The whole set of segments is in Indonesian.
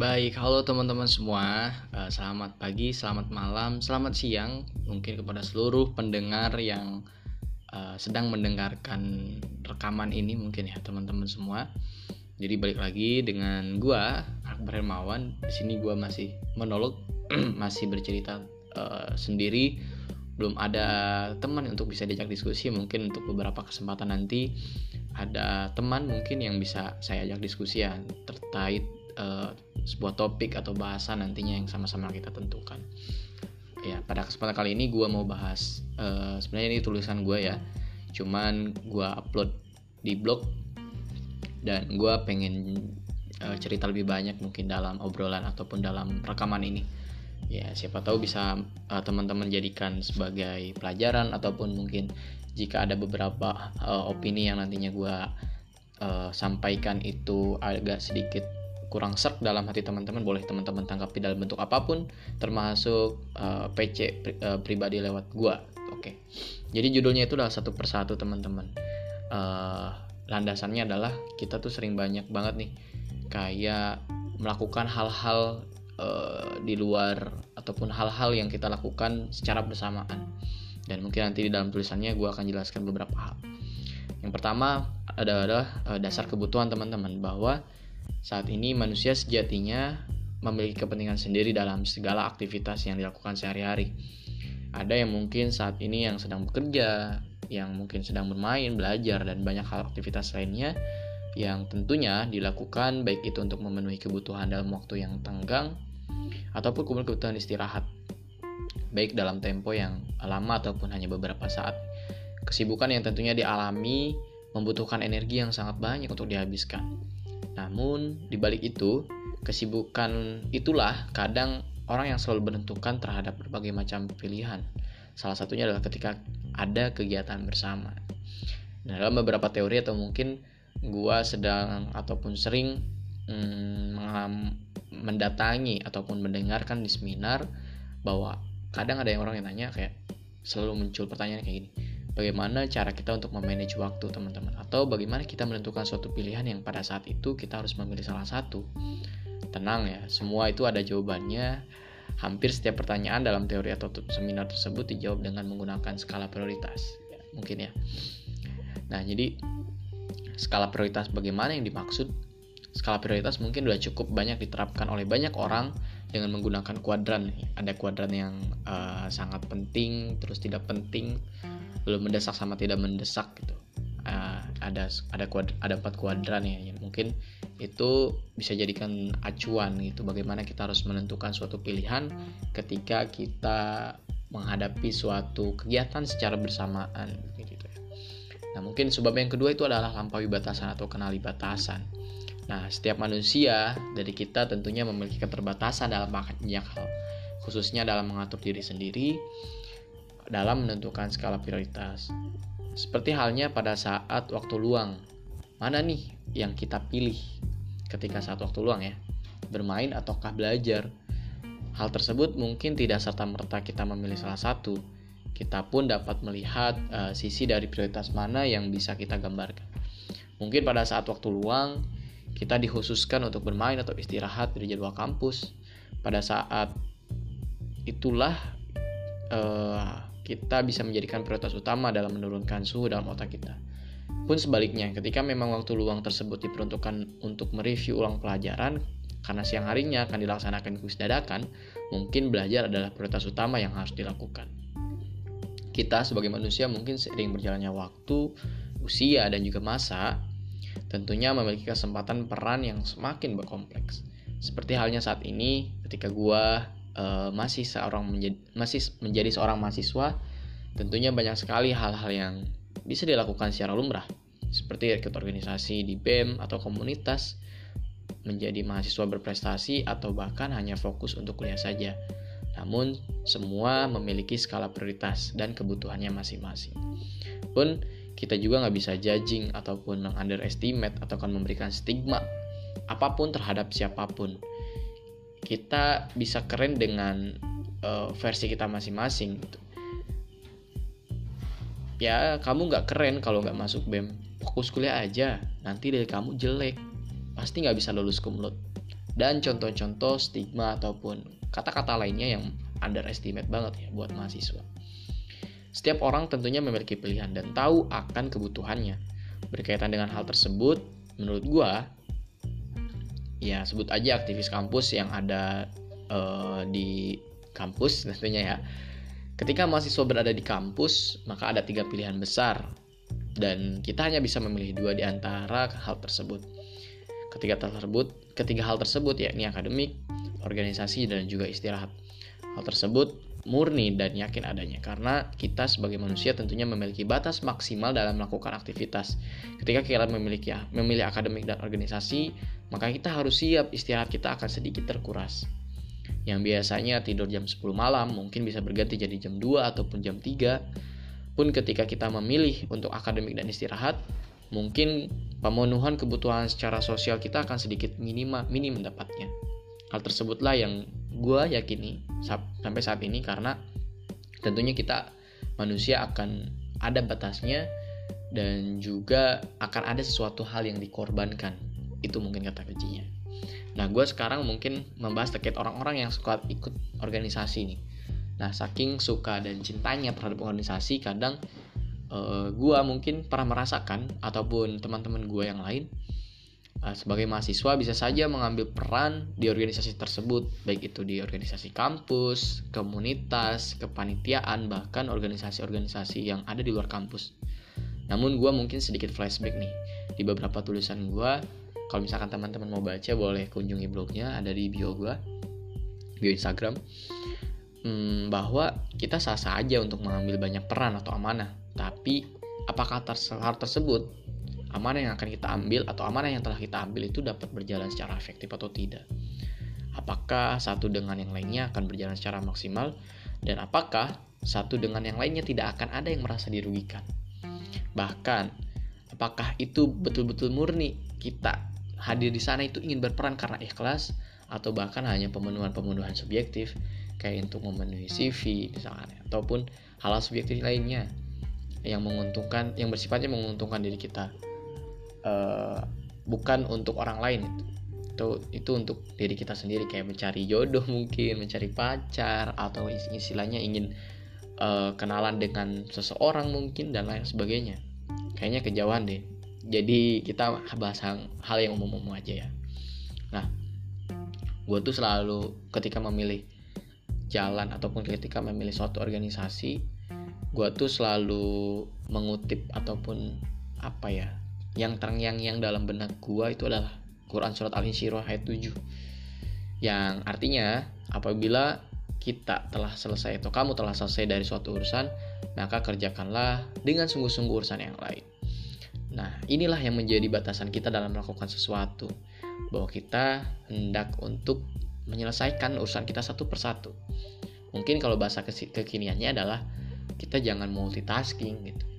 Baik, halo teman-teman semua. Uh, selamat pagi, selamat malam, selamat siang. Mungkin kepada seluruh pendengar yang uh, sedang mendengarkan rekaman ini mungkin ya teman-teman semua. Jadi balik lagi dengan gua Akbar Hermawan. Di sini gua masih monolog, masih bercerita uh, sendiri. Belum ada teman untuk bisa diajak diskusi. Mungkin untuk beberapa kesempatan nanti ada teman mungkin yang bisa saya ajak diskusi ya terkait uh, sebuah topik atau bahasan nantinya yang sama-sama kita tentukan. Ya pada kesempatan kali ini gue mau bahas uh, sebenarnya ini tulisan gue ya. Cuman gue upload di blog dan gue pengen uh, cerita lebih banyak mungkin dalam obrolan ataupun dalam rekaman ini. Ya siapa tahu bisa uh, teman-teman jadikan sebagai pelajaran ataupun mungkin jika ada beberapa uh, opini yang nantinya gue uh, sampaikan itu agak sedikit kurang serk dalam hati teman-teman boleh teman-teman tanggapi dalam bentuk apa pun termasuk uh, eh, PC pri, uh, pribadi lewat gua. Oke. Okay. jadi judulnya itu adalah satu persatu teman-teman. Uh, landasannya adalah kita tuh sering banyak banget nih kayak melakukan hal-hal uh, di luar ataupun hal-hal yang kita lakukan secara bersamaan. Dan mungkin nanti di dalam tulisannya gue akan jelaskan beberapa hal. Yang pertama adalah dasar kebutuhan teman-teman bahwa saat ini manusia sejatinya memiliki kepentingan sendiri dalam segala aktivitas yang dilakukan sehari-hari. Ada yang mungkin saat ini yang sedang bekerja, yang mungkin sedang bermain, belajar, dan banyak hal aktivitas lainnya yang tentunya dilakukan baik itu untuk memenuhi kebutuhan dalam waktu yang tenggang ataupun kemudian kebutuhan istirahat baik dalam tempo yang lama ataupun hanya beberapa saat. Kesibukan yang tentunya dialami membutuhkan energi yang sangat banyak untuk dihabiskan. Namun, di balik itu, kesibukan itulah kadang orang yang selalu menentukan terhadap berbagai macam pilihan. Salah satunya adalah ketika ada kegiatan bersama. Nah, dalam beberapa teori atau mungkin gua sedang ataupun sering hmm, mendatangi ataupun mendengarkan di seminar bahwa kadang ada yang orang yang tanya kayak selalu muncul pertanyaan kayak gini bagaimana cara kita untuk memanage waktu teman-teman. Atau bagaimana kita menentukan suatu pilihan yang pada saat itu kita harus memilih salah satu. Tenang ya semua itu ada jawabannya. Hampir setiap pertanyaan dalam teori atau seminar tersebut dijawab dengan menggunakan skala prioritas. Ya, mungkin ya. Nah jadi skala prioritas bagaimana yang dimaksud? Skala prioritas mungkin sudah cukup banyak diterapkan oleh banyak orang dengan menggunakan kuadran. Ada kuadran yang uh, sangat penting terus tidak penting belum mendesak sama tidak mendesak gitu uh, ada ada kuad, ada empat kuadran ya yang mungkin itu bisa jadikan acuan gitu bagaimana kita harus menentukan suatu pilihan ketika kita menghadapi suatu kegiatan secara bersamaan gitu ya. Nah mungkin sebab yang kedua itu adalah lampaui batasan atau kenali batasan. Nah setiap manusia dari kita tentunya memiliki keterbatasan dalam banyak hal, khususnya dalam mengatur diri sendiri, dalam menentukan skala prioritas. Seperti halnya pada saat waktu luang. Mana nih yang kita pilih ketika saat waktu luang ya? Bermain ataukah belajar? Hal tersebut mungkin tidak serta-merta kita memilih salah satu. Kita pun dapat melihat uh, sisi dari prioritas mana yang bisa kita gambarkan. Mungkin pada saat waktu luang kita dikhususkan untuk bermain atau istirahat dari jadwal kampus. Pada saat itulah uh, kita bisa menjadikan prioritas utama dalam menurunkan suhu dalam otak kita. Pun sebaliknya, ketika memang waktu luang tersebut diperuntukkan untuk mereview ulang pelajaran, karena siang harinya akan dilaksanakan kuis dadakan, mungkin belajar adalah prioritas utama yang harus dilakukan. Kita sebagai manusia mungkin sering berjalannya waktu, usia, dan juga masa, tentunya memiliki kesempatan peran yang semakin berkompleks. Seperti halnya saat ini, ketika gua uh, masih seorang menjadi masih menjadi seorang mahasiswa tentunya banyak sekali hal-hal yang bisa dilakukan secara lumrah seperti ikut organisasi di BEM atau komunitas menjadi mahasiswa berprestasi atau bahkan hanya fokus untuk kuliah saja. Namun semua memiliki skala prioritas dan kebutuhannya masing-masing. Pun kita juga nggak bisa judging ataupun meng-underestimate atau akan memberikan stigma apa pun terhadap siapa pun kita bisa keren dengan uh, versi kita masing-masing gitu. Ya kamu nggak keren kalau nggak masuk bem fokus kuliah aja. Nanti dari kamu jelek. Pasti nggak bisa lulus kumlot dan contoh-contoh stigma ataupun kata-kata lainnya yang underestimate banget ya buat mahasiswa. Setiap orang tentunya memiliki pilihan dan tahu akan kebutuhannya. Berkaitan dengan hal tersebut, menurut gua ya sebut aja aktivis kampus yang ada uh, di kampus tentunya ya. Ketika mahasiswa berada di kampus, maka ada tiga pilihan besar dan kita hanya bisa memilih dua di antara hal tersebut. Ketiga tersebut, ketiga hal tersebut yakni akademik, organisasi dan juga istirahat. Hal tersebut murni dan yakin adanya karena kita sebagai manusia tentunya memiliki batas maksimal dalam melakukan aktivitas. Ketika kita memiliki memilih akademik dan organisasi, maka kita harus siap istirahat kita akan sedikit terkuras. Yang biasanya tidur jam 10 malam mungkin bisa berganti jadi jam 2 ataupun jam 3. Pun ketika kita memilih untuk akademik dan istirahat, mungkin pemenuhan kebutuhan secara sosial kita akan sedikit minima minim mendapatnya. Hal tersebutlah yang gue yakini sampai saat ini karena tentunya kita manusia akan ada batasnya dan juga akan ada sesuatu hal yang dikorbankan. Itu mungkin kata kuncinya. Nah gue sekarang mungkin membahas terkait orang-orang yang suka ikut organisasi nih. Nah saking suka dan cintanya terhadap organisasi kadang uh, eh, gue mungkin pernah merasakan ataupun teman-teman gue yang lain sebagai mahasiswa bisa saja mengambil peran di organisasi tersebut, baik itu di organisasi kampus, komunitas, kepanitiaan, bahkan organisasi-organisasi yang ada di luar kampus. Namun gue mungkin sedikit flashback nih di beberapa tulisan gue. Kalau misalkan teman-teman mau baca boleh kunjungi blognya ada di bio gue, bio Instagram. Hmm, bahwa kita sah-sah aja untuk mengambil banyak peran atau amanah, tapi apakah hal tersebut amanah yang akan kita ambil atau amanah yang telah kita ambil itu dapat berjalan secara efektif atau tidak. Apakah satu dengan yang lainnya akan berjalan secara maksimal dan apakah satu dengan yang lainnya tidak akan ada yang merasa dirugikan. Bahkan, apakah itu betul-betul murni kita hadir di sana itu ingin berperan karena ikhlas atau bahkan hanya pemenuhan-pemenuhan subjektif kayak untuk memenuhi CV misalnya ataupun hal-hal subjektif lainnya yang menguntungkan yang bersifatnya menguntungkan diri kita uh, bukan untuk orang lain itu. Itu untuk diri kita sendiri kayak mencari jodoh mungkin mencari pacar atau istilahnya ingin uh, kenalan dengan seseorang mungkin dan lain sebagainya. Kayaknya kejauhan deh. Jadi kita bahas hal yang umum-umum aja ya. Nah gue tuh selalu ketika memilih jalan ataupun ketika memilih suatu organisasi gue tuh selalu mengutip ataupun apa ya yang terngiang-ngiang dalam benak gua itu adalah Quran surat Al-Insyirah ayat 7 yang artinya apabila kita telah selesai atau kamu telah selesai dari suatu urusan maka kerjakanlah dengan sungguh-sungguh urusan yang lain. Nah inilah yang menjadi batasan kita dalam melakukan sesuatu. Bahwa kita hendak untuk menyelesaikan urusan kita satu persatu. Mungkin kalau bahasa kekiniannya adalah kita jangan multitasking gitu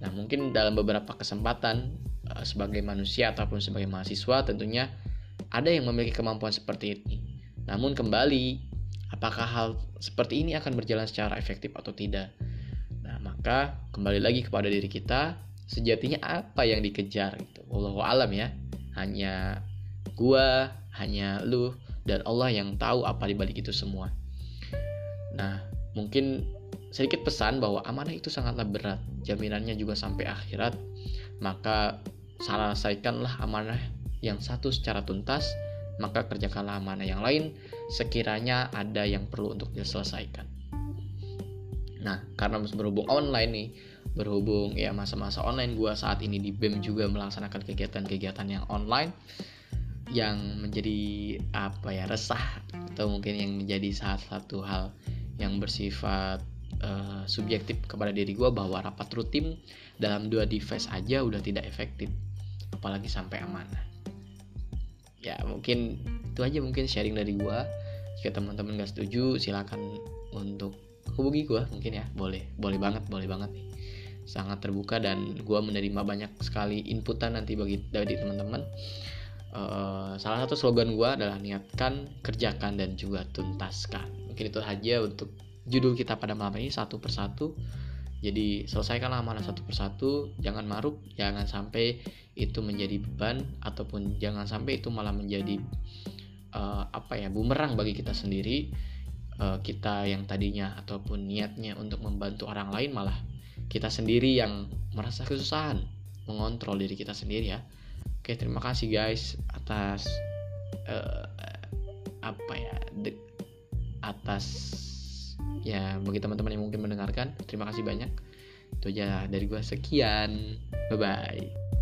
Nah, mungkin dalam beberapa kesempatan uh, sebagai manusia ataupun sebagai mahasiswa tentunya ada yang memiliki kemampuan seperti ini. Namun kembali, apakah hal seperti ini akan berjalan secara efektif atau tidak? Nah, maka kembali lagi kepada diri kita, sejatinya apa yang dikejar gitu. Allah alam ya. Hanya gua, hanya lu dan Allah yang tahu apa di balik itu semua. Nah, mungkin sedikit pesan bahwa amanah itu sangatlah berat, jaminannya juga sampai akhirat. Maka selesaikanlah amanah yang satu secara tuntas, maka kerjakanlah amanah yang lain sekiranya ada yang perlu untuk diselesaikan. Nah, karena berhubung online nih, berhubung ya masa-masa online gue saat ini di BEM juga melaksanakan kegiatan-kegiatan yang online yang menjadi apa ya resah atau mungkin yang menjadi salah satu hal yang bersifat uh, subjektif kepada diri gue bahwa rapat rutin dalam dua device aja udah tidak efektif apalagi sampai amanah ya mungkin itu aja mungkin sharing dari gue jika teman-teman gak setuju silakan untuk hubungi gue mungkin ya. Boleh boleh banget boleh banget nih. Sangat terbuka dan gue menerima banyak sekali inputan nanti bagi dari teman-teman. Uh, salah satu slogan gue adalah niatkan kerjakan dan juga tuntaskan. Mungkin itu aja untuk judul kita pada malam ini satu persatu. Jadi selesaikanlah amanah satu persatu. Jangan maruk jangan sampai itu menjadi beban ataupun jangan sampai itu malah menjadi uh, apa ya bumerang bagi kita sendiri. Uh, kita yang tadinya ataupun niatnya untuk membantu orang lain malah kita sendiri yang merasa kesusahan mengontrol diri kita sendiri ya. Oke terima kasih guys atas uh, apa ya atas ya bagi teman-teman yang mungkin mendengarkan terima kasih banyak. Itu aja dari gue sekian. Bye bye